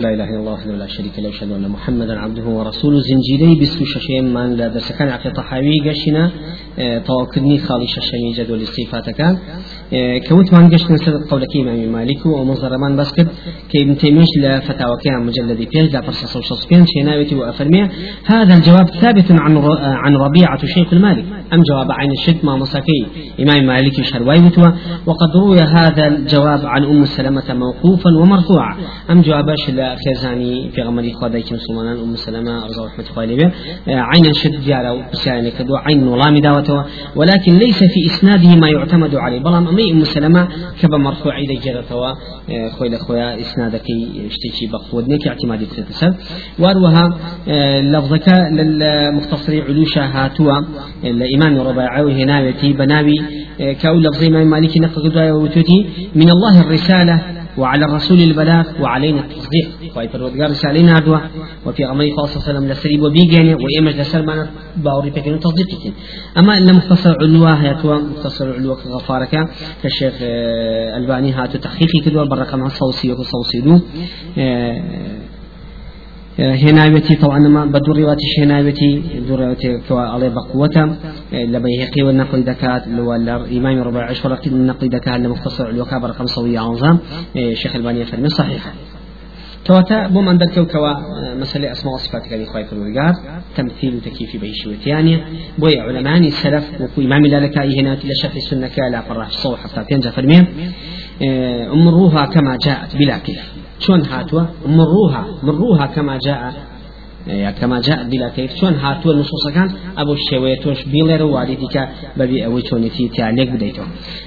لا إله إلا الله لا شريك له أشهد أن محمدا عبده ورسوله. زنجيري بسو ششين من لا درس كان عقيد طحاوي قشنا آه، توكدني خالي ششين جدول الصفات كان آه، كوت من قشنا سبب قولك إمام مالك ومنظر من بسكت كي ابن تيميش لفتاوى كان مجلد بيج لا فرصة وشصبين شيناوتي وأفرمية هذا الجواب ثابت عن عن ربيعة شيخ المالك. أم جواب عين الشد ما مساكي إمام مالك شرواي وقد روي هذا الجواب عن أم سلمة موقوفا ومرفوعا. أم جواب خێزانی پێغمەری خدایکی مسلمانان و مسلمە ڕزا رحمة خوای لێبێ عين شد ديارة وبسياني كدو عين نظام داوته ولكن ليس في إسناده ما يعتمد عليه أمي أم سلمة كبا مرفوع إذا جرتوا خوي لخويا إسنادك اشتكي بقودنك اعتمادي تتسل واروها لفظك للمختصر علوشة هاتوا الإمام رباعي هناوتي بناوي كأول لفظ إمام مالك نقل من الله الرسالة وعلى الرسول البلاغ وعلينا التصديق. وأي فرودقار رسالين هدوة وفي غمري صلى الله عليه وسلم لسريب وبيجاني وإيمج لسلمان باوري بكين تصديق أما إن مختصر علوة هاتوا. مختصر علوة غفارك كالشيخ آه، ألباني هاتو تحقيقي كدوا برقم الصوصي وصوصي دو. هناوتي طبعا ما بدور رواتي هناوتي بدور رواتي كوا عليه بقوته لبيهقي والنقل دكات لو الإمام ربع عشر النقل دكات لمختصر الوكاب رقم صوية عظام شيخ الباني فرمي صحيحة كواتا بوم أن ذكر كوا مسألة أسماء وصفات كان يخوي الرجال تمثيل وتكييف بيش وتيانية بوي علماء السلف وكو إمام ذلك هنا إلى شرح السنة كلا فرح صوح حتى تنجح فرمي. أمروها كما جاءت بلا كيف شون هاتوا مروها مروها كما جاء كما جاء بلا كيف شون هاتوا النصوص كان أبو الشوية توش بيلر والدك ببي أوي شونتي تعليق بديتو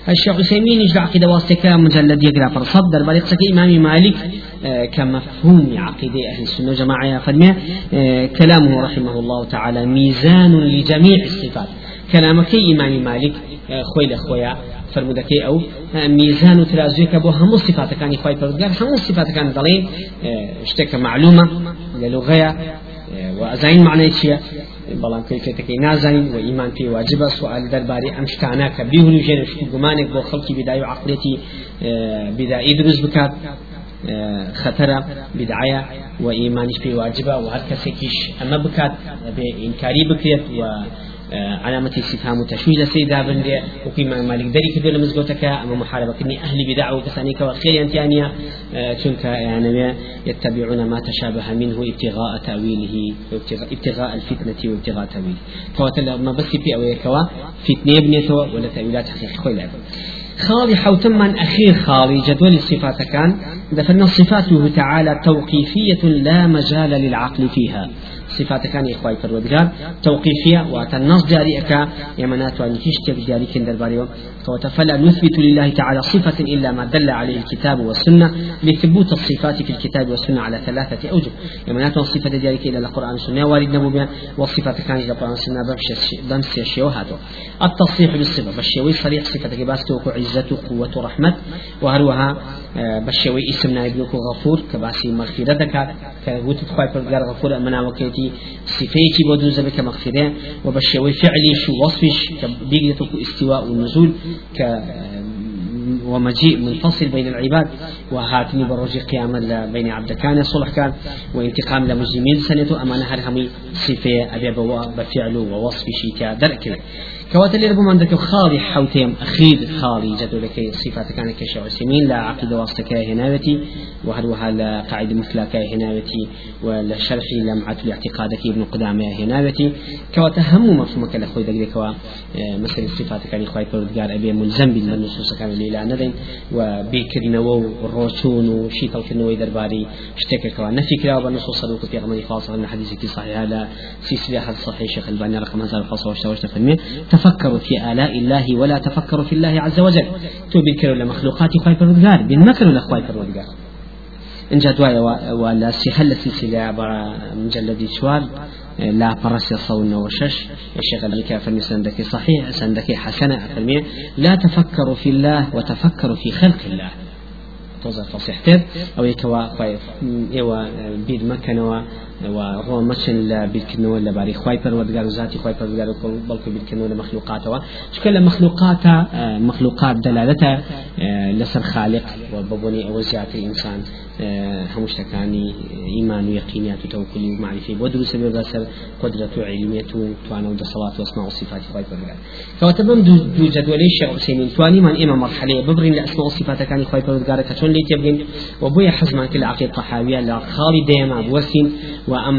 الشيخ عثيمين يجرع عقيدة واسطك مجلد يقرأ فرصدر بل يقصك إمام مالك كمفهوم عقيدة أهل السنة جماعة يا فرمي كلامه رحمه الله تعالى ميزان لجميع الصفات كلامك إمام مالك خوي لخويا فرمودەکەی ئەو میزان و ترازویەکە بۆ هەموو صفاتەکانی خی پەرودگار هەموو صفاتەکان دەڵێ شتێکە معلومە لە لغەیە وأزاين معنى شيء بەڵام کەیفێتەکەی نازانین و ئیمان پێی واجبە سوال دەربارەی ئەم شتانە کە بیهول ژێنە شت گومانێک بۆ خەڵکی بیدای و عقلێتی بیدایی دروست بکات خطرة بدعية وإيمانش في واجبة وهر كسكيش أما بكات بإنكاري بكريت و علامة استفهام تشويه لسيدا بندي وقيمة مالك. دري كدو لمزقوتك أما محاربة كني أهل بدع وكسانيك وخير أنتيانيا تنك يعني يتبعون ما تشابه منه ابتغاء تأويله ابتغاء الفتنة وابتغاء تأويله. فواتل ما بس في أويكوا فتنة بنيته ولا تأويلات حقيقة خوي خالي حوتم من أخير خالي جدول الصفات كان دفن صفاته تعالى توقيفية لا مجال للعقل فيها. صفات كان إخوة فرودگار توقيفية واتنص جاري أكا يمنات وأن تشتك جاري كندر باريو فلا نثبت لله تعالى صفة إلا ما دل عليه الكتاب والسنة لثبوت الصفات في الكتاب والسنة على ثلاثة أوجه. يمنات الصفة جاري إلى القرآن والسنة وارد نبو والصفة كان إلى القرآن والسنة بمس الشيء التصريح بالصفة بالشيوي صريح صفة كباستو عزة قوة رحمة وهروها آه، بالشيوي اسمنا ابنك غفور كباسي مغفرة دكات كقلت تخوي غفور أمنا وكيتي صفيتي بدوز بك مغفرة وبالشوي فعلي شو وصفش كبيقيتك استواء والنزول ك ومجيء منفصل بين العباد وهاتني بروج قياما بين عبد كان صلح كان وانتقام لمجرمين سنته أمانة هرهمي صفة أبي بفعله ووصف شيء كوات اللي ربما عندك خالي حوتيم أخير خالي جدو لك صفات كان كشع سمين لا عقيدة واسطك هناوتي وهروها لا قاعدة مثلك هناوتي ولا شرحي لمعة الاعتقادك ابن قدامة هناوتي. كوات هم مفهومك لأخوي دقيقة كوا آه، مثل الصفات كان إخوي قال أبي ملزم بالنصوص كان اللي ندين. وبيكرنا وروشون وشي تلكنوي درباري اشتكى كوا. نفي كلا بالنصوص الوقت في غمري خاصة أن حديثك صحيح على سلسلة صحيح شيخ الباني رقم 1500 تفكروا في آلاء الله ولا تفكروا في الله عز وجل. تو بالكرو لمخلوقات خواي فرودگار بالمكر لخواي فرودگار إن جدوايا ولا سيخل سلسلة مجلد شوال لا برس يصون وشش الشيخ البيكا فرمي سندك صحيح سندك حسنة فرمي لا تفكروا في الله وتفكروا في خلق الله. توزع فصيحتين أو يكوا إيوا بيد مكنوا وڕۆمەچن لە بیرکردنەوە لەباری خی پەروەردگار و ذاتی خی پەروەردگار بەڵکو بیرکردنەوە لە مەخلوقاتەوە. چکە لە مەخلوقاتە مەخلوقات دەلالەتە لەسەر خالق بەبوونی ئەوە زیاتر هەموو شتەکانی ئیمان و یقینیات و تەوکلی و معرفی. بۆ دروستە بێ بەسەر قدرەت و علمیت و توانە و دەسەڵات و ئەسما و صفاتی خی پەروەردگار کەواتە بەم دوو جدولی شێخ حسینین توانیمان ئێمە مەرحلەیە ببرین لە ئەسما و صفاتەکانی خی پەروەردگارە کە چۆن لێ تێبگەین و بۆیە حەزمان کرد لە عقیدە طحاویە لە خاڵی دێما بوەسین وأم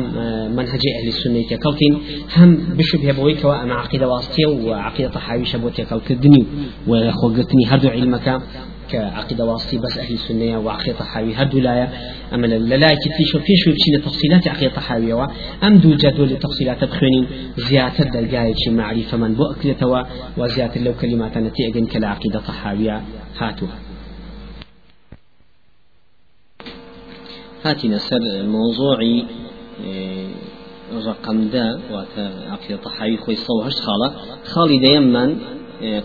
منهج أهل السنة كوتين هم بشبه بويك وأم عقيدة واسطية وعقيدة طحاوي شبوتي كوتدني وخوقتني هردو علمك كعقيدة واسطي بس أهل السنة وعقيدة طحاوي هردو لايا أما لا في شو بشين تفصيلات عقيدة طحاوي أم دو جدول التفصيلات بخوينين زيادة دلقاية شي معرفة من بو أكلتوا وزيادة لو كلمات نتيجة كلا عقيدة طحاوية. هاتوها. هاتي نسر موضوعي رقم دا واتا عقيدة طحاوي خوي صوهش خالة. خالي ديما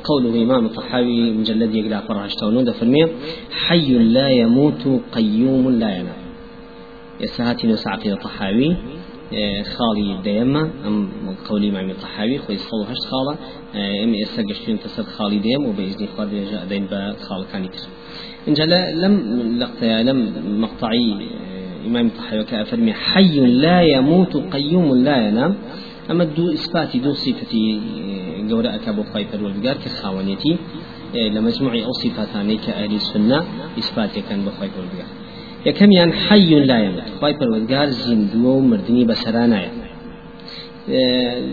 قوله إمام الطحاوي مجلد يقرأ فرهش تونون فرمي حي لا يموت قيوم لا ينام. يسهاتي نسا عقيدة طحاوي خالي ديما أم قولي إمام الطحاوي خوي صوهش خالة أم يسقشتين تسد خالي ديم وبإذن خالي جاء دين بخال كان يكسر إن لم لقطة لم مقطعي إمام الطحاوي كأفرمي حي لا يموت قيوم لا ينام. أما دو إثبات دو صفتي جوراء كابو خايف والبقار كخاونيتي لمجموع أو صفاتان كأهل السنة إثبات كان بخايف والبقار يكم يعني حي لا يموت. خايف والبقار زندو مردني بسرانا يعني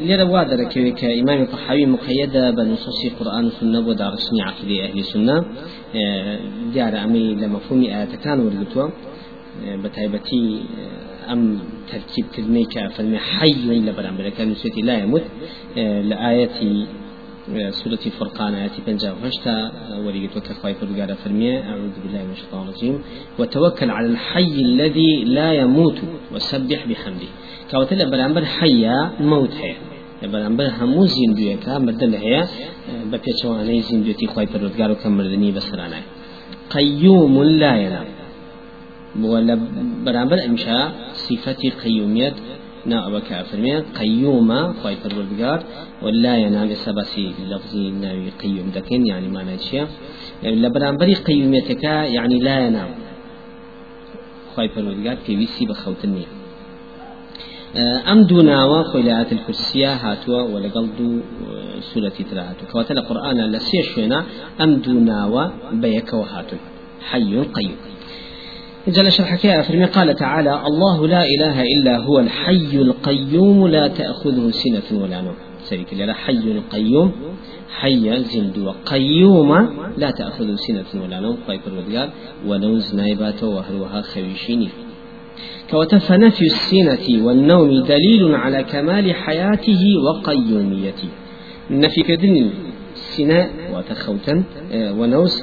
لێرە وا دەرەکەوێت کە ئیمامی طحاوی مقیدە بە نصوصی قورآن و سنە بۆ داڕشنی عقیدی ئەهلی سنە دیارە لە بە تایبەتی ئەم ترکیبکردنەی کە فەرمی حی لە بەرامبەرەکان نووسێتی لا يموت ئاەتی سورة فرقان آيات بنجا وهشتا وريت وكخواي فرقارة فرمية. أعوذ بالله من الشيطان الرجيم وتوكل على الحي الذي لا يموت وسبح بحمده. كوتلا برامبر حيا موت هي بەرامبەر هەموو زیندویەکە مردن هەیە بە پێچەوانەی زیندوێتی خی پەرۆزگار و کە مردنی بەسرانای قەیوم لا ينام ولا برامبر امشاء صفتي قيوميت نا أبا كافرمية قيومة خواي پروردگار. ولا ينام سبسي لفظي ناوي قيوم دكين يعني ما نشيا لبرامبري قيوميتك يعني لا ينام خواي پروردگار في ويسي بخوتنيه ئەم دوو ناوە خۆیلات الکرسیە هاتووە و لەگەڵ دوو سوورەتی تر هاتوو کەواتە لە قورآانە لە سێ شوێنە ئەم دوو ناوە بە یەکەوە هاتووی حي قيوم جل شرحك فرمي قال تعالى الله لا إله إلا هو الحي القيوم لا تأخذه سنة ولا نوم. سريك لا حي القيوم حي زند وقيوم لا تأخذه سنة ولا نوم. طيب الوديار ونوز نايباته وهروها خويشيني فنفي السنة والنوم دليل على كمال حياته وقيوميته. نفي كدن سنة وتخوتا ونوس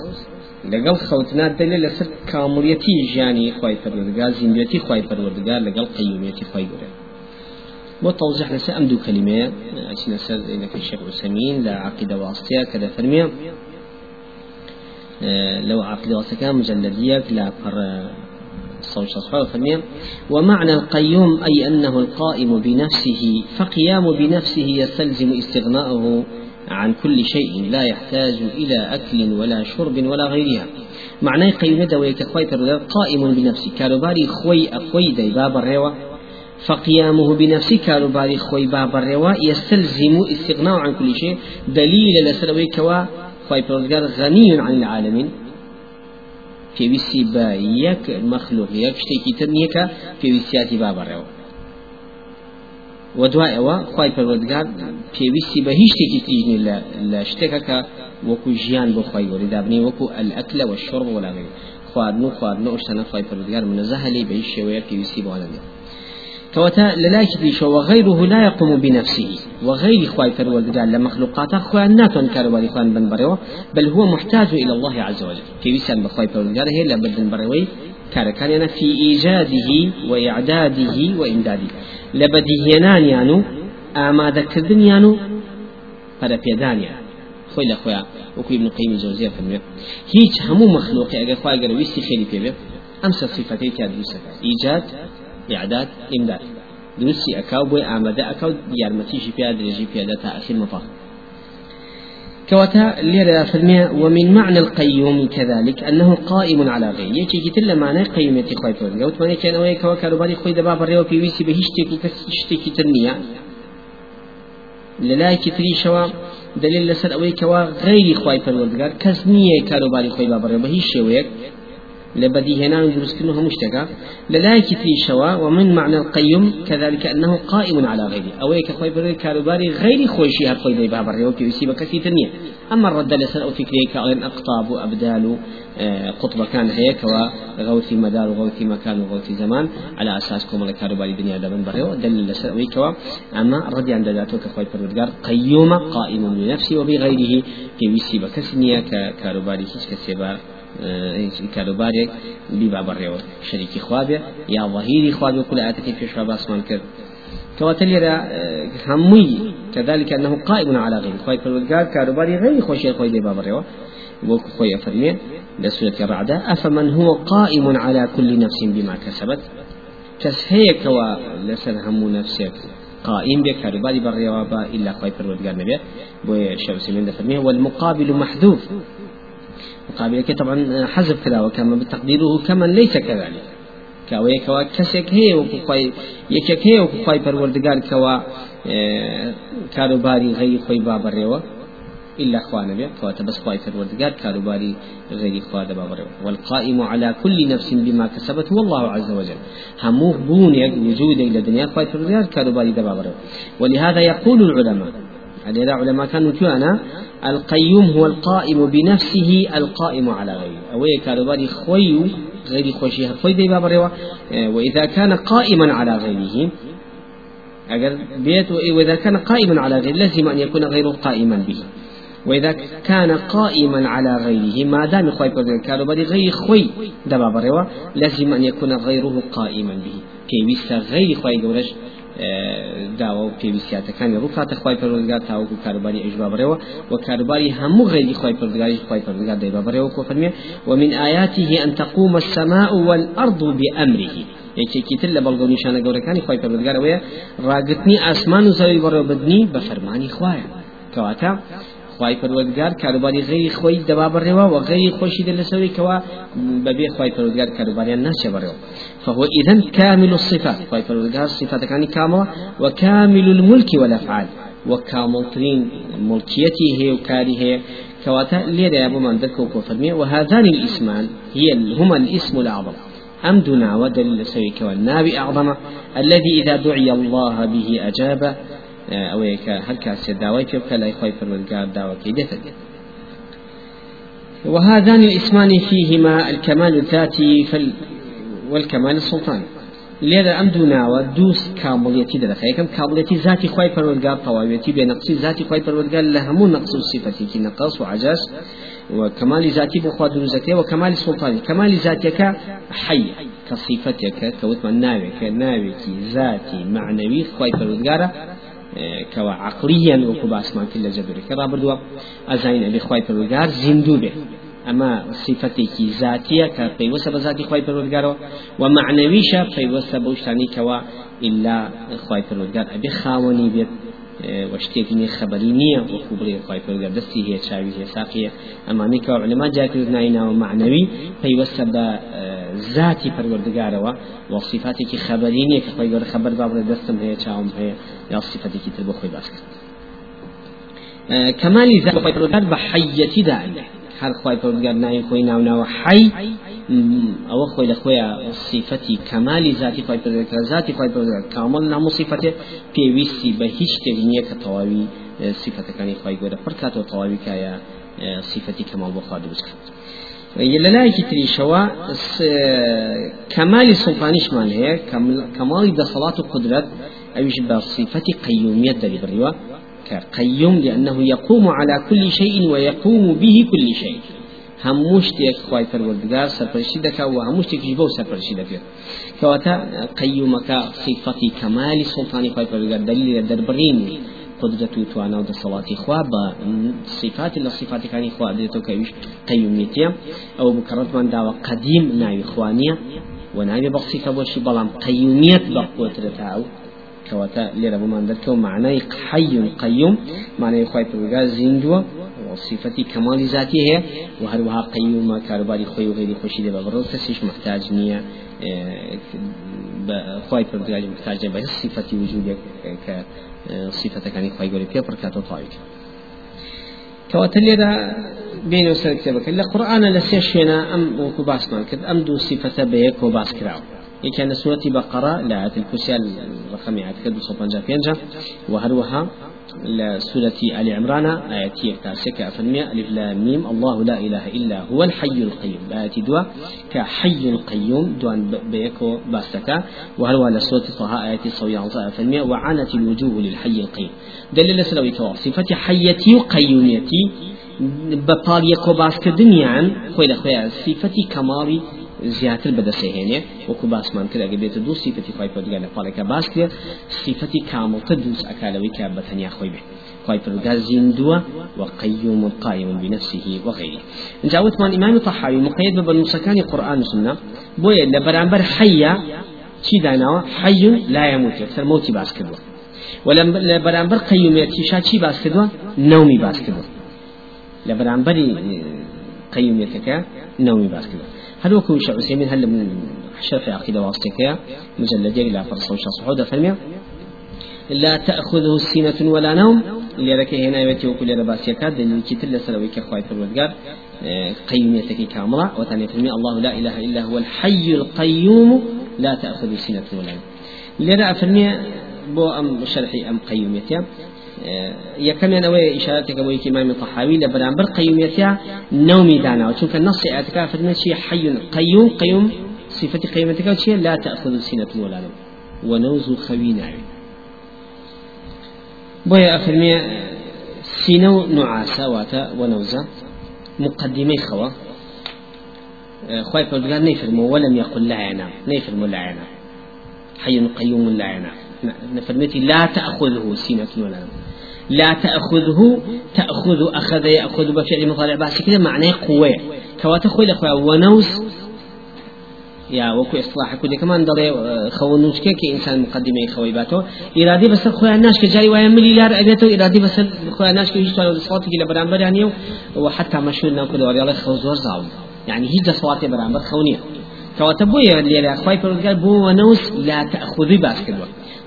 لەگەڵ خەوتنا دەلێ لەسەر کامڵەتی ژیانی خی پەروەردگار زیندوێتی خی پەروەردگار لەگەڵ قیومێتی خی گەورە بۆ توضيح لسه أم دو كلمة أشنا سر إنك الشيخ عثيمين لا عقيدة واسطية كذا فرمية لو عقيدة واسطية مجلدية لا فر صوت فرمية ومعنى القيوم أي أنه القائم بنفسه فقيام بنفسه يستلزم استغناءه عن كل شيء لا يحتاج إلى أكل ولا شرب ولا غيرها. معناه قيم دوي كخوي قائم بنفسه. كاروباري خوي أخوي دي باب الروا فقيامه بنفسه كاروباري خوي باب الروا يستلزم استغناء عن كل شيء. دليل لسروي كوا خوي غني عن العالمين. پێویستی بە یەک مەخلوق یەک شتێکی تر نییە کە پێویستیاتی با بەڕێەوە و دوایەوە خی پەروەردگار پێویستی بە هیچ شتێکی تیژنی لە شتێکە کە وەکو ژیان بۆ خی گەوری دابنی وەکو ئەلئەکلە و شڕ وەلاغێ خواردن و خواردن و شتانە خی پەروەردگار منەزەه لێ بە هیچ شێوەیە پێویستی بۆوانە كوتا للاك ديشو وغيره لا يقوم بنفسه. وغير خواي فرودگار لمخلوقات خوان ناتون كارباري خوان بن بريو بل هو محتاج إلى الله عز وجل. في وسان بخواي فرودگار هي لبدن بريوي كاركان يعني في إيجاده وإعداده وإمداده. لبديهنان يانو آمادة كردن يانو para پێدانیا خۆی لە خۆیان. وەکو ابن قیم جوزیە فەرمێ هیچ هەموو مەخلوقی ئەگەر خخوای گەر ویستی خێری پێبێ ئەم سە صفەتەی تیا دروستەکە ئیجاد إعداد إمداد درسي أكاو بوي آمدة أكاو يارمتيشي فيها درجي فيها تا أخير مطاف كواتا ليرا فرمي ومن معنى القيوم كذلك أنه قائم على غير. يجي كتل معنى قيوميتي خوي فرمي قلت ماني كان ويا كوا كاروباري خوي دبا بريو في ويسي بهشتكي كشتكي تنمية. للا كتري شوا دليل لسر أوي كوا غير خوي فرمي كزنية كاروباري خوي بابا بهيش شويك لبدي هنا ندرسكنه مشتكى للايك في شوا ومن معنى القيم كذلك أنه قائم على غيره أو يك خوي بري كاروباري غير خوشي هر خوي دي بابر يوكي يسيب كثير تنية أما الرد لسن أو فكري كأن أقطاب وأبدال قطب كان هيك وغوثي مدار وغوثي مكان وغوثي زمان على أساس كوم الكاروباري دنيا دبن بريو دل لسن أو كوا أما الرد عند ذاته كخوي برودگار قيوم قائم بنفسه وبغيره كي يسيب كسنية كاروباري كيش كسيبا کاروبارێک بیبا بەڕێوە شەریکی خوابێ یا ظهیری خوابێ كل آتەکەی پێشوا باسمان کرد كواتل لێرە هموي. كذلك أنه قائم على غير. خوي فرودگار كاروباري غير خوشي خوي دي بابريو وكو خوي فرمي لسورة الرعدة أفمن هو قائم على كل نفس بما كسبت؟ كس هي كوا لسر هم نفسك قائم بك كاروباري بالريوابا إلا خوي فرودگار نبي. بوي شمس من دفرمي والمقابل محذوف. مقابل طبعا حذف كذا وكما بتقديره كمن ليس كذلك. كاوي كوا كسك هي وكوي يكك هي وكوي پروردگار كوا كاروباري غير خوي باب الروا إلا أخوانا بيا كواتا بس خواي پروردگار كاروباري غير خوا باب الروا والقائم على كل نفس بما كسبت هو الله عز وجل. بون وجود إلى الدنيا خواي پروردگار كاروباري باب الروا ولهذا يقول العلماء هذا علماء كانوا أنا القيوم هو القائم بنفسه القائم على غيره. أو كارباري خوي غير خوشي خوي دي بابا وإذا كان قائما على غيره أجل بيت وإذا كان قائما على غيره لازم أن يكون غيره قائما به. وإذا كان قائما على غيره ما دام خوي كارباري غير خوي دبا بروا لازم أن يكون غيره قائما به. كي غير خوي جورش داوا و پێویستیاتەکانی ڕووکاتە خی پەرۆزگار تاوەکو کاروباری ئەژبا بڕێەوە و کاروباری هەموو غێری خی پەرزگاری خی پەرزگار دەیبا بڕێەوە کۆ فەرمێ ومن آياته أن تقوم السماء والأرض بأمره یەکێکی تر لە بەڵگە نیشانە گەورەکانی خی پەرزگارەوەیە ڕاگرتنی ئاسمان و زەوی بەڕێوە بدنی بە فەرمانی خوایە کەواتە خواي پروردگار کاروباری غیری خوی دبا بڕێەوە و غیری خۆشی دە لەسەوەی کەوا بەبێ خواي پروردگار کاروباریان ناچێ بڕێەوە فهو إذا كامل الصفات. خواي پروردگار صفات كان كاملة وكامل الملك والأفعال. وكامل ترين ملكيته هي وكاره كواتا يا أبو من ذكر وهذان الإسمان هي هما الاسم الأعظم. أم دنا ودل سوي والنابي أعظم. الذي إذا دعي الله به أجاب. کاسێ داوای پێ بکە لای خۆی پەروەردگار داواکەی دێتە دێت وهذان الإسمان فيهما الكمال الذاتي فال والكمال السلطاني لێرە ئەم دوو ناوە دووس کامڵەتی دەدەخە یەکەم کامڵەتی ذاتی خی پەروەرگار تەواوێتی بێ نەقسی ذاتی خی پەروەرگار لە هەموو نەقص و صفەتێکی نەقص و عجاز وكمال ذاتي بخوا دروزكي وكمال سلطاني كمال ذاتك حي كصفتك كوتما ناوي كناوي ذاتي معنوي خواي فرودگارة كوا عقليا وكو باسمان كل جبري كرا بردوا أزاين أبي خواي پروردگار زندو به أما صفتي ذاتية كبيوسة بذاتي خواي پروردگار ومعنويشة بيوسة بوشتاني كوا إلا خواي پروردگار. أبي خاوني بيت وشتێکی خبری نییە وەکو بڵێ خی پرگە دەستی هەیە چاوی هەیە ساقیە ئەمانی کە علما جاکرد نایناوە معنەوی پەیوەستە بە ذاتی پەروەردگارەوە وەصفاتێکی خبری نییە کە خۆی گەۆر خبر بابڵێ دەستم هەیە چاوم هەیە یا صفاتێکی تر بۆ خۆی باس کرد كمال ذات خۆی پەروەردگار بە حەیەتی دائمە هەر خی پەروەردگار ناوی خۆی ناوناوە حەی ئەوە خۆی لە خۆیان صفەتی کەمالی ذاتی خی پەروەردگار ذاتی خی پەروەردگار کامل نامۆ صفەتێ پێویستی بە هیچ شتێک نییە کە تەواوی صفەتەکانی خی گەورە پڕ کاتەوە تەواوی کایە صفەتی کەمال بۆ خوا دروست کرد لەلایەکی تریشەوە کەمالی سڵتانیشمان هەیە کەماڵی دەسەڵات و قدرت ئەویش بە صفەتی قیومیت دەری بڕیوە كقيوم لأنه يقوم على كل شيء ويقوم به كل شيء. هەموو شتێک خی پەروەردگار سەرپەرشی دەکا و هەموو شتێکیش بەو سەرپەرشی دەکرێت کەواتە قەیومەکە صفەتی کەمالی سڵتانی خی پەروەردگار دلیل دەربڕین قدرت و توانا و دەسەڵاتی خوا بە صفاتی لە صفاتەکانی خوا دێتەوە کەویش قەیومیتە ئەو بکەڕەتمان داوە قەدیم ناوی خوانیە و ناوی بەخصیکە بۆشی بەڵام قەیومیت بە قوترەتاو كواتا ليرا بمان دركو معنى حي قيوم معنى خواي پروردگار زندوة وصفتي كمال ذاتي هي وهروها قيوم كارباري خوي وغيري خوشي دي ببرو كسيش محتاج نية خواي پروردگار محتاج بس صفتي وجودك ك صفة كان خواي قولي بيه بركاتو طايك كواتا ليرا بين وسر كتابك القرآن لسيشنا أم وكباس مالكد أم دو كان سورة بقرة لا الكرسي الرقم يعتقد صوبان جا. وهروها لسورة آل عمران آياتي كاسك أفنمي ألف لام ميم الله لا إله إلا هو الحي القيوم. آياتي دوا كحي القيوم دوان بيكو باستكا. وهل لسورة طه آياتي صويا أفنمي وعنت الوجوه للحي القيوم. دليل سلوي كوا صفة حيتي وقيوميتي يكو باسكدنيان خويا خويا صفة كمالي زیاتر بەدەسەهێنێ وەکو باسمان کرد ئەگە بێتە دوو سیفەتی خی پەرگا لە پاڵێکە. باس کرد سیفەتی کامڵتە دووس ئەکالەوەی کە بەتەنیا خۆی بێ. خی پەرگا زیندووە وقيوم قائم بنفسه وغيره جاوت من إمام طحاوي مقيد ببنوسكان قرآن سنة بويا لبرانبر حيا چی داناوە؟ حي لا يموت يكثر موتي باس کردوە ولم لبرانبر قيوميتي شا چی باس کردوە نومي باس کردوە لبرانبري قيوميتك نومي باس کردوە هل وكو شيخ عثيمين هل من شرح عقيدة واسطة مجلد لا فرصة وشا فرمي لا تأخذه سينة ولا نوم. اللي رك هنا يبتي وكل رباسية كاد اللي كتل سلوي كخواي فرودقار قيميتك كاملة. وثاني فرمي الله لا إله إلا هو الحي القيوم. لا تأخذه سينة ولا نوم. اللي رأى فرمي بو أم شرحي أم قيوميتها یەکەمیان ئەوەیە ئیشارەتێکە بۆ یەکی مامی طحاوی لە بەرامبەر قیومیەتیا نومی داناوە چونکە نص ئاتکا فرمێ چی حي قيوم قيوم صفة قيمتك چیە لا تأخذ سنة ولا نوم. ونوز خوينا. بويا أفرمي سينو نعاسة واتا ونوزة مقدمي خوا. خواي فردقان نيفرمو ولم يقل لا ينام نيفرمو لا ينام حي قيوم لا ينام نفرمتي لا تأخذه سنة ولا نوم. لا تأخذه تأخذ أخذ يأخذ بفعل مضارع بس كده معناه قوة. كواتا خوي لأخوة ونوس يا وكو إصلاح كده. كمان ضلي خونوش كي إنسان مقدمة خوي باتو. إرادي بس خوي الناش كجاري ويا ملي لار أبيتو. إرادي بس خوي الناش كي يشتغل صوتي كلا برامبر يعني. وحتى مشهور ناكل وريالي خوزور زاوي يعني هيج صوتي برامبر خونية. كواتا بويا اللي خوي فرقال بو ونوس لا تأخذي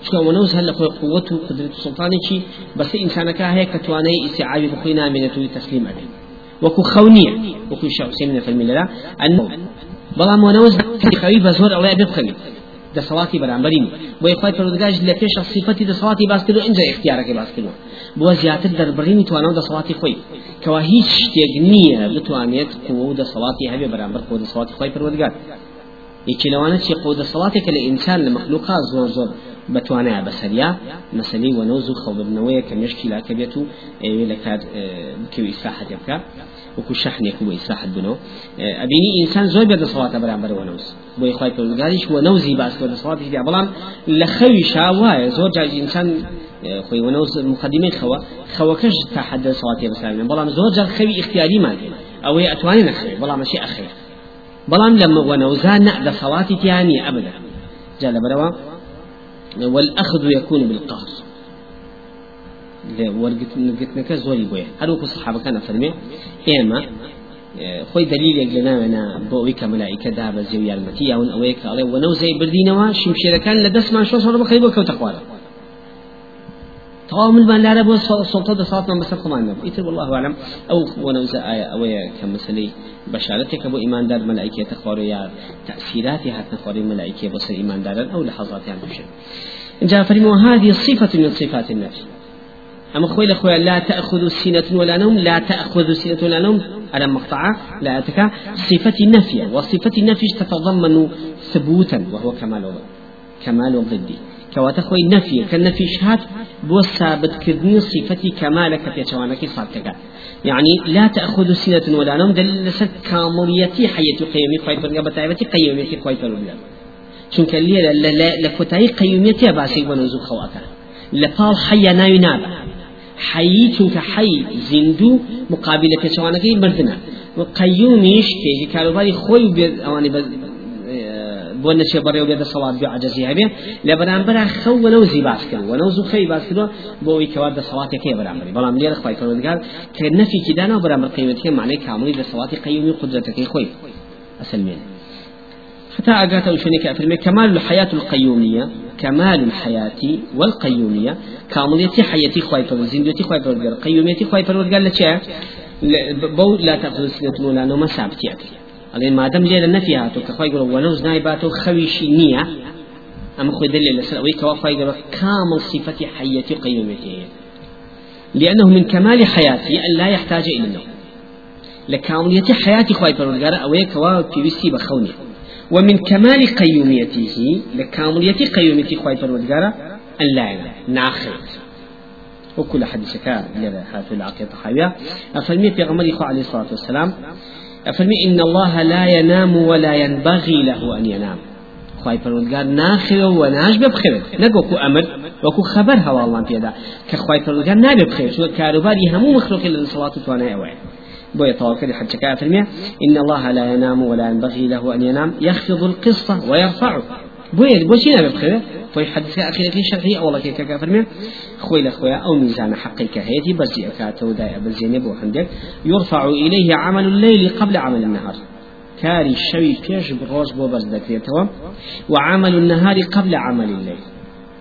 باس كده شكون ونوز هل خوي قوته وقدرة سلطاني شي بس إنسان كاهي كتواني استيعابي بخوينا من تسليم عليه وكو خونية وكو شخصي من في الملة أنه بەڵام ونوز خەوی بە زۆر ئەڵێ بخەوی دەسەڵاتی بەرامبەرین بۆ یخوای پەرودگاش لە پێش صفەتی دەسەڵاتی باس کردو اینجا اختیارەکەی باس کردو بۆ زیاتر دەربڕینی توانە دەسەڵاتی خۆی کەوا هیچ شتێک نییە بتوانێت قوە و دەسەڵاتی هەبێ بەرامبەر قوە دەسەڵاتی خۆی پەروەردگار یەکی لەوانە چی؟ قوە دەسەڵاتێکە لە ئینسان لە بتوانا بسريا مسلي ونوز خوض بنوية كمشكي لا كبيتو إيه لكاد إيه بكوي إساحة يبكى وكو شحن يكو إساحة بنو إيه أبيني إنسان زوج بيد صلاة برامبر ونوز بو إخوائي بلغاريش ونوزي باس ود صلاة في بلام لخوي شاوايا زوج جاج إنسان خوي ونوز مقدمين خوا خوا كش تحد صلاة بسلام بلام زوج الخوي اختياري ما أو أتواني نخوي بلام شيء أخير بلام لما ونوزان نعد صلاة تياني أبدا جال بروا والأخذ يكون بالقهر. ورقت نقتنك زوري بويا هل وكو صحابة كان فرمي إيما خوي دليل لنا أنا بويك ملائكة دابة زي يالمتي يا ون أويك عليه ونو زي بردينوا شمشير كان لدس ما شو صار بخير طوام من لا ربو سلطة صلاة من بس خمان نبو. إتر والله أعلم. أو ونوزا آية أويا كمثلي بشارتك أبو إيمان دار ملائكة تخوري يا تأثيراتها هات نخوري ملائكة بس إيمان دار أو لحظات يعني بشر جاء فرموا هذه صفة من صفات النفس أما خوي لأخوي لا تأخذ سنة ولا نوم لا تأخذ سنة ولا نوم. على مقطعة. لا أتكا صفة النفي. وصفة النفي تتضمن ثبوتا وهو كمال كمال ضدي كواتا خوي نفي كالنفي شهاد بو ثابت كذني صفتي كمالك في شوانك صارتك يعني لا تأخذ سنة ولا نوم دل لسد كامليتي حية قيومي خوي فرقا بتاعبتي قيوميتي خوي فرقا چونکە لێرە لە کۆتایی قەیومەتە باسی بۆ نەوزوو خەواتە. لە پاڵ حەیە ناوی نابە. حەیی چونکە حەی زیندوو مقابلە پێچەوانەکەی مردنە. و قەیومیش کێژی کاروباری خۆی ئەوانی بۆ نەچێ بەڕێو بێتە سەڵات بێ عجزی هەبێ. لە بەرامبەر خەو وەنەو زی باس کرد وەنەو زوو خەی باس کردەوە بۆ ئەوی کەوا دەسەڵاتێکی بەرامبەری. بەڵام لێرە خی پەروەردگار کە نەفیکی دانا بەرامبەر قیمەتی معنی کاملی دەسەڵاتی قەیومی قدرەتەکەی خۆی. أسلمين حتى أقات وشنك أفرمي كمال الحياة القيومية كمال الحياة والقيومية كاملية حياتي خواي فرزنديتي خواي فرزندير قيوميتي خواي فرزندير لك بو لا تأخذ سنة ولا نوم سابتي أكل ألين ما دام ليلة نفيها تو كخواي يقول ونوز نايباتو خويشي نية أما خوي دليل لسلوي كوافا يقول كامل صفة حياتي قيوميتي لأنه من كمال حياتي أن لا يحتاج إلى النوم. لكاملية حياتي خواي فرزندير أوي كوا بيوسي بخوني ومن كمال قيوميته لكاملية قيوميته خواي فرزندير أن لا ينام ناخر وكل حديث كان هاتوا العقيدة حاوية أفرمي في غمر عليه الصلاة والسلام أفرمي إن الله لا ينام ولا ينبغي له أن ينام. خواهي فرودگار ناخر وناش ببخير نقوكو أمر وكو خبر الله بيدا كخواهي فرودگار نابي بخير شو كاروباري همو مخلوق للصلاة وأنا أوعي بوي طوال حتى كافر إن الله لا ينام ولا ينبغي له أن ينام. يخفض القصة ويرفعه بوي بوشي نابي بخير طيب حدث أخيرا في شرعي أولا كي كافر خوي لخويا أو ميزان حقي كهيتي بزي أكاتو داي بزي نبو عندك يرفع إليه عمل الليل قبل عمل النهار. كاري الشوي بيش بروج بو بز دكريتوا وعمل النهار قبل عمل الليل.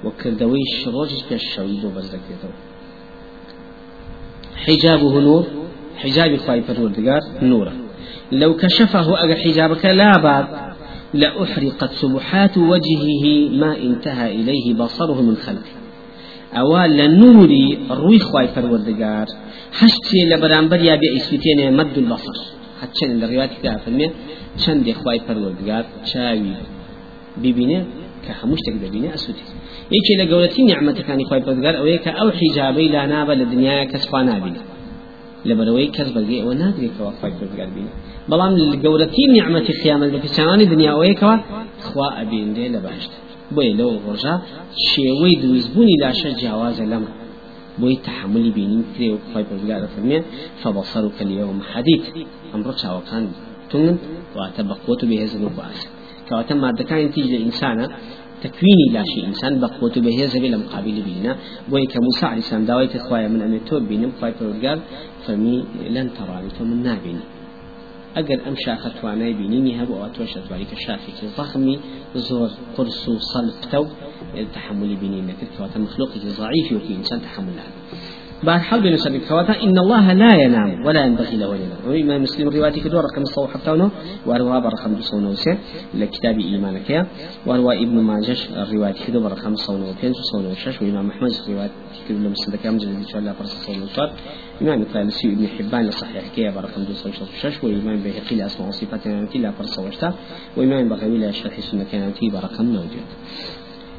وكردوي الشروج بيش شوي بو بز دكريتوا حجابه نور حجاب خواي فرودگار نورا لو كشفه أجا حجابك لا باب لأحرقت سبحات وجهه ما انتهى إليه بصره من خلقه أوال لنوري روي خواي فروردگار حشتي لبرانبر يا بإسوتين مد البصر. حتى الروايات كده فرمي چند خواي فروردگار چاوي ببينه كهموش تقدر بينه أسوتي يكي لقولتي نعمتك كان خواي فروردگار أو يك أو حجابي لا نابا لدنيا كسبانا بينه لبروي كسب الجي ونادري كوا خواي فروردگار بينه بەڵام گەورەتی نیعممەتی خیامەت بە پیسانی دنیاوەیەکەوە خوا ئەبیندێ لە باشتر بۆیە لەو ڕۆژە شێوەی دروستبوونی لاشە جیاوازە لەمە بۆی تحملی بینین کرێ و خی پرگارە فەرمێ فبصرك اليوم حديد ئەمڕۆ چاوەکان تونن واتە بەقوت و بەهێزن و باس کەواتە مادەکانی تیج لە ئینسانە تكويني لا شيء إنسان بقوة به زبي مقابل بينا بوي كموسى عليه السلام دعوة إخويا من أن يتوب بينهم خواي فمي لن تراني فمن نابيني ئەگەر ئەم شاخە توانای بینینی هەبوو ئەوە تۆش دەتوانی کە شافێکی زەخمی زۆر قرس و سەڵ پتە و تحملی بینین نەکرد کەواتە مخلوقێکی تحمل نابێت بعد حال بين سبيل إن الله لا ينام ولا ينبغي له أن ينام وإمام مسلم روايتي كدور رقم الصو حتى ونه وروى برقم دسون وسه لكتاب إيمانك يا وروى ابن ماجش الرواية كدور رقم صون وبين صون وشش وإمام أحمد رواية كدور لمسند كام جلد إن شاء الله فرس صون وصار إمام الطالسي ابن حبان لصحيح كيا برقم دسون وشش وإمام بهقي لأسماء وصفات كانت لا فرس وشتا وإمام بغوي لشرح سنة كانت برقم موجود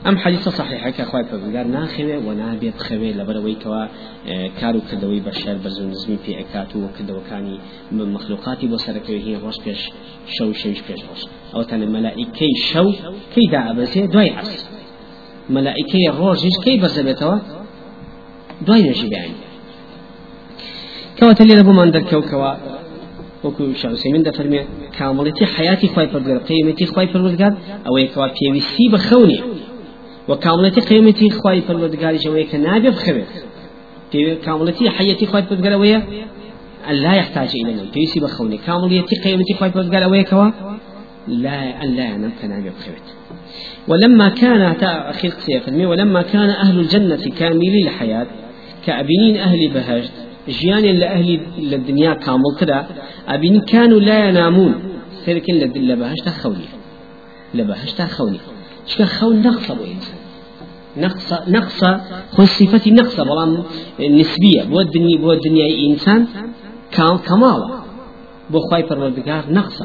ئەم حەدیثە صحیحە کە خوای پەروەردگار ناخەوێ و نابێت خەوێ لەبەرەوەی کەوا کار و کردەوەی بەشەر بە زۆر نزمی پێ ئەکات و کردەوەکانی مخلوقاتی بۆ سەرەکەوی هی ڕۆژ پێش شەو شەویش پێش ڕۆژ تەنە مەلائیکەی شەو کەی دائەبەزێ دوای عەرز مەلائیکەی ڕۆژیش کەی دوای نوێژی بیان کەواتە لێرە بۆمان دەرکەوکەوە وەکو شاوسێمین دەفەرمێ کامڵەتی حیاتی خی پەرگەر قیمەتی خی پەروەردگار ئەوەیە کەوا پێویستی بە خەونی وكاملتي قيمتي خواي فرودگاري شوية كنابي بخبر كاملتي حياتي خواي فرودگار ويا أن لا يحتاج إلى النوم تيسي بخوني. كاملتي قيمتي خواي فرودگار ويا كوا لا أن لا ينام كنابي بخبر ولما كان قصية ولما كان أهل الجنة كاملي الحياة كأبنين أهل بهجت جيان لأهل الدنيا كامل كذا أبين كانوا لا ينامون. سيركن لبهجت خوني. لبهجت خوني. شكا خون نقص أبو إنسان. نقص نقص خو نقص بلام نسبية. بو الدنيا بو الدنيا إنسان كان كمالا بو خواي پروردگار نقص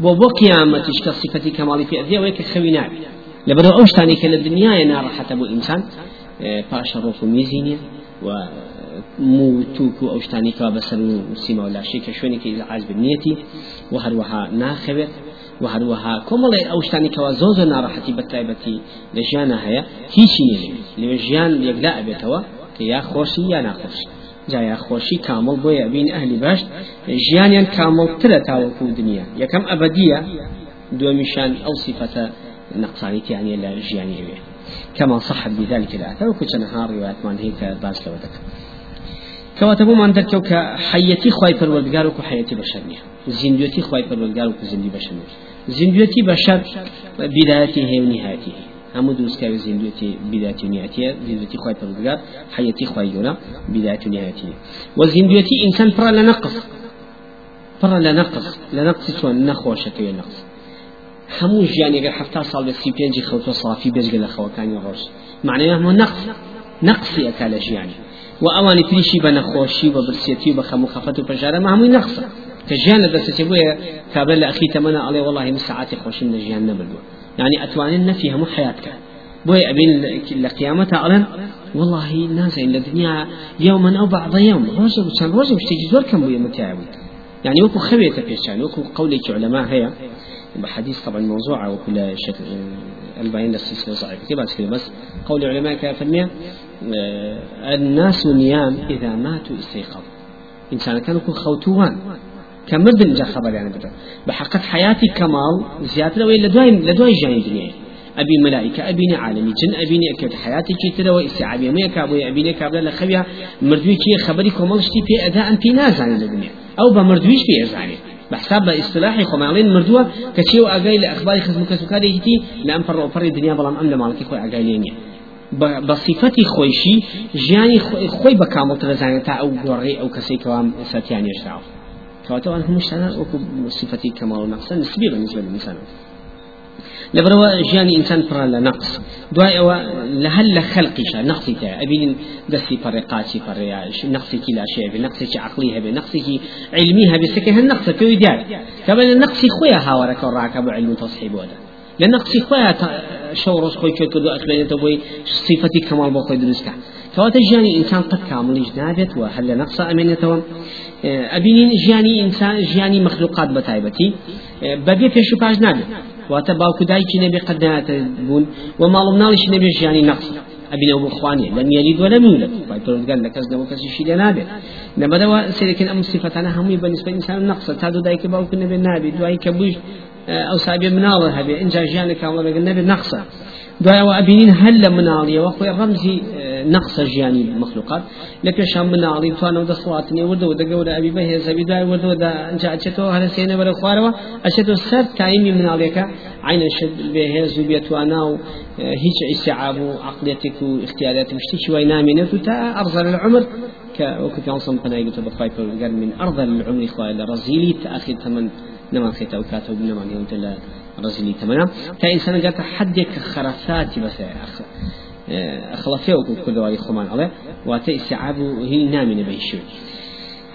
بو بو قيامتش كصفتي كمالي في أذية ويك خوي نابي لبدو أوشتاني كلا الدنيا ينار حتى بو إنسان. پاش روح ميزينيا و موتوك أو شتاني كوا بسر سيما ولا شيء كشوني كي عاز بالنيتي وهروها ناخبت وهروها كمال أو شتاني كوا زوز ناراحتي بتايبتي لجيانا هيا هيشي نيجي لجيان يقلا أبيتوا كيا خوشي يا ناخوشي جايا خوشي كامل بويا بين أهل باش جيانيان كامل تلا تاوكو دنيا يكم أبدية دومشان أو صفة نقصاني يعني لا جياني كما صح بذلك الآثار وكنت نهار روايات من هيك باس لو ذكر كواتبو من ذكر كحيتي خواي پروردگار وكو حيتي بشرنيا زنديتي خواي پروردگار وكو زندي بشرنيا زنديتي بشر بدايته ونهايته هم دروس كاوي زنديتي بدايته ونهايته زنديتي خواي پروردگار حيتي خواي يونا بدايته ونهايته وزنديتي إنسان فرا لنقص فرا لنقص لنقص شون نخوشة كوي نقص. همو ژیانی ئەگەر حفتا ساڵ بە سی پێنجی خەوتە سافی بێژگە لە خەوەکانی ڕۆژ معنەیە هەموو نەقص نەقصی و ئەوانی تریشی بە نەخۆشی و بە برسێتی و بە خەمو خەفەت و پەژارە هەمووی نەقصە کە ژیان لە دەستێ بۆیە کابل لە ئەخی تەمەنە ئەڵێ وڵی من ساعتی خۆشم لە ژیان نەبردووە. يعني نەفی هەموو حیاتکە بۆی ئەبین لە قیامەتە ئەڵێن والله نازين للدنيا يوما أو بعض يوم روزة وشان روزة بشتيجي زور كم بويا متعاون يعني وكو خبيته بيشان وكو قولك علماء هي بحديث طبعا موضوعة وكل شكل البعين للسلسلة صحيح كيف بس قول العلماء كافرمية الناس نيام إذا ماتوا استيقظوا. إنسان كانوا خوتوان. كمردن جا خبر يعني بدر بحقت حياتي كمال زيادة لو لدواي لدواي جاي الدنيا أبي ملائكة أبيني عالمي جن أبيني أكيد حياتي كي ترى واستيعابي ما يكابوي أبيني كابلا لخبيها مردوي كي خبري كمال شتي في أداء في نازعني الدنيا أو بمردويش في أزعني بحساب اصطلاحي خمالين مردوة. كشيو أجاي لأخبار خزم كسكاري هتي. لأم فر فر الدنيا بلام أم لمالك خوي أجاي بصفتي خويشي جاني خوي بكامل ترزاني تا أو قري أو كسي كوام ساتيان يشتعو كواتو أنا هم مشتنا صفتي كمال ونقص نسبي بالنسبة للإنسان لبروا جاني إنسان فرا لنقص دعاء أو لهل خلقش نقصي تا أبين دسي فرقاتي فرياش نقصي كلا شيء نقصي عقليها بنقصي علميها بسكه النقص في وديار كمان النقص خويا هاورك وراكب علم تصحيب ولا لنقصي خويا شورس خوي كدو أخبرني تبوي صفتي كمال بخوي درسك كواتا جاني إنسان قد كامل جنابت وهل نقص أمينته أبين جاني إنسان جاني مخلوقات بتايبتي ببي في باش نابت واتە باوکو دایکی نەبێ قەدناتە بوون. و ماڵم ناڵیش نەبێ ژیانی نەقص ئەبینەوە بخوانێ لەم یەلی دۆ لەم لە پای پرۆزگار لە کەس نەوە کەسیشی لێ نابێت. لەبەرەوە سێرەکەن ئەم سیفەتانە هەمووی بەنسبە ئینسان نەقصە تا دو دایکە باوکو نەبێ نابێت بووش ئەو سابێ مناڵە هەبێ. اینجا ژیانە کامڵە بێت نەبێت نەقصە دوایەوە ئەبینین هەل لە مناڵیەوە خۆی ڕەمزی نقص جياني مخلوقات لك شام من عالي توان ودا صواتني ورد ودا قولا أبي به زبي داي ورد ودا أنجا أشتو هذا سينا ولا خواروا أشتو سر تايمي من عليك عين الشد به زبية وأنا هيج استيعاب عقليتك واختياراتك مشتي شوي نامي نفو تا أرزل العمر. كوكت ينصم قناة قلت بخايف قال من. أرض العمر خوالي رزيلي تأخذ ثمن نما خيتا وكاتب نما يوم رزيلي ثمنا تا إنسان قالت حدك خرفاتي بس خلافه وكو كدواري خمان عليه وأتا استيعاب هي نامي بيشوي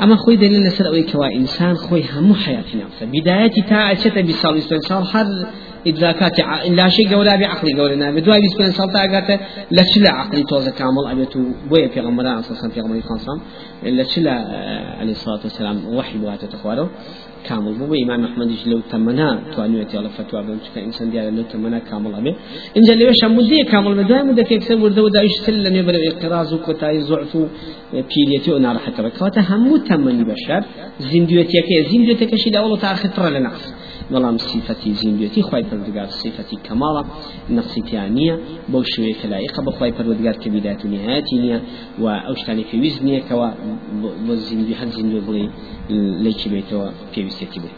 أما خوي دليل لسر أوي كوا إنسان خوي همو حياتي نفسه بدايتي تا اشتا بسال سال هر إدراكات لا شيء قولا بعقلي قولنا بدواي بسبين سلطة قالت لا شلا عقلي توزا كامل. أبيتو بويا في غمران أساسا في غمران خاصة لا شلا عليه الصلاة والسلام وحي بواتو تخوارو. كامل بو إمام أحمد لو تمنا توانيت على فتوى بمشك إنسان ديال لو تمنا كامل أبي إن جل وش مدة كامل مدة مدة كيف سبور دو دا يشتل لم يبلغ إقراز وكتاي زعفو بيليتي ونار حتى بكواتا هم تمني بشر زنديوتي كي زنديوتي كشي لا والله تأخذ ترى لنقص بەڵام سیفەتی زیندوێتی خی پەردگار سیفەتی کەماڵە نەقسیتیان نییە بەو شوەیە کەلایقە بەخوای پەروەردگار کە بیدات و نهایەتی نییە و ئەو شتانی پێویست نییە کەەوە بۆ زیندوی هەر زیندوە بڵێ لەیکی بێتەوە پێویستێتی بێت.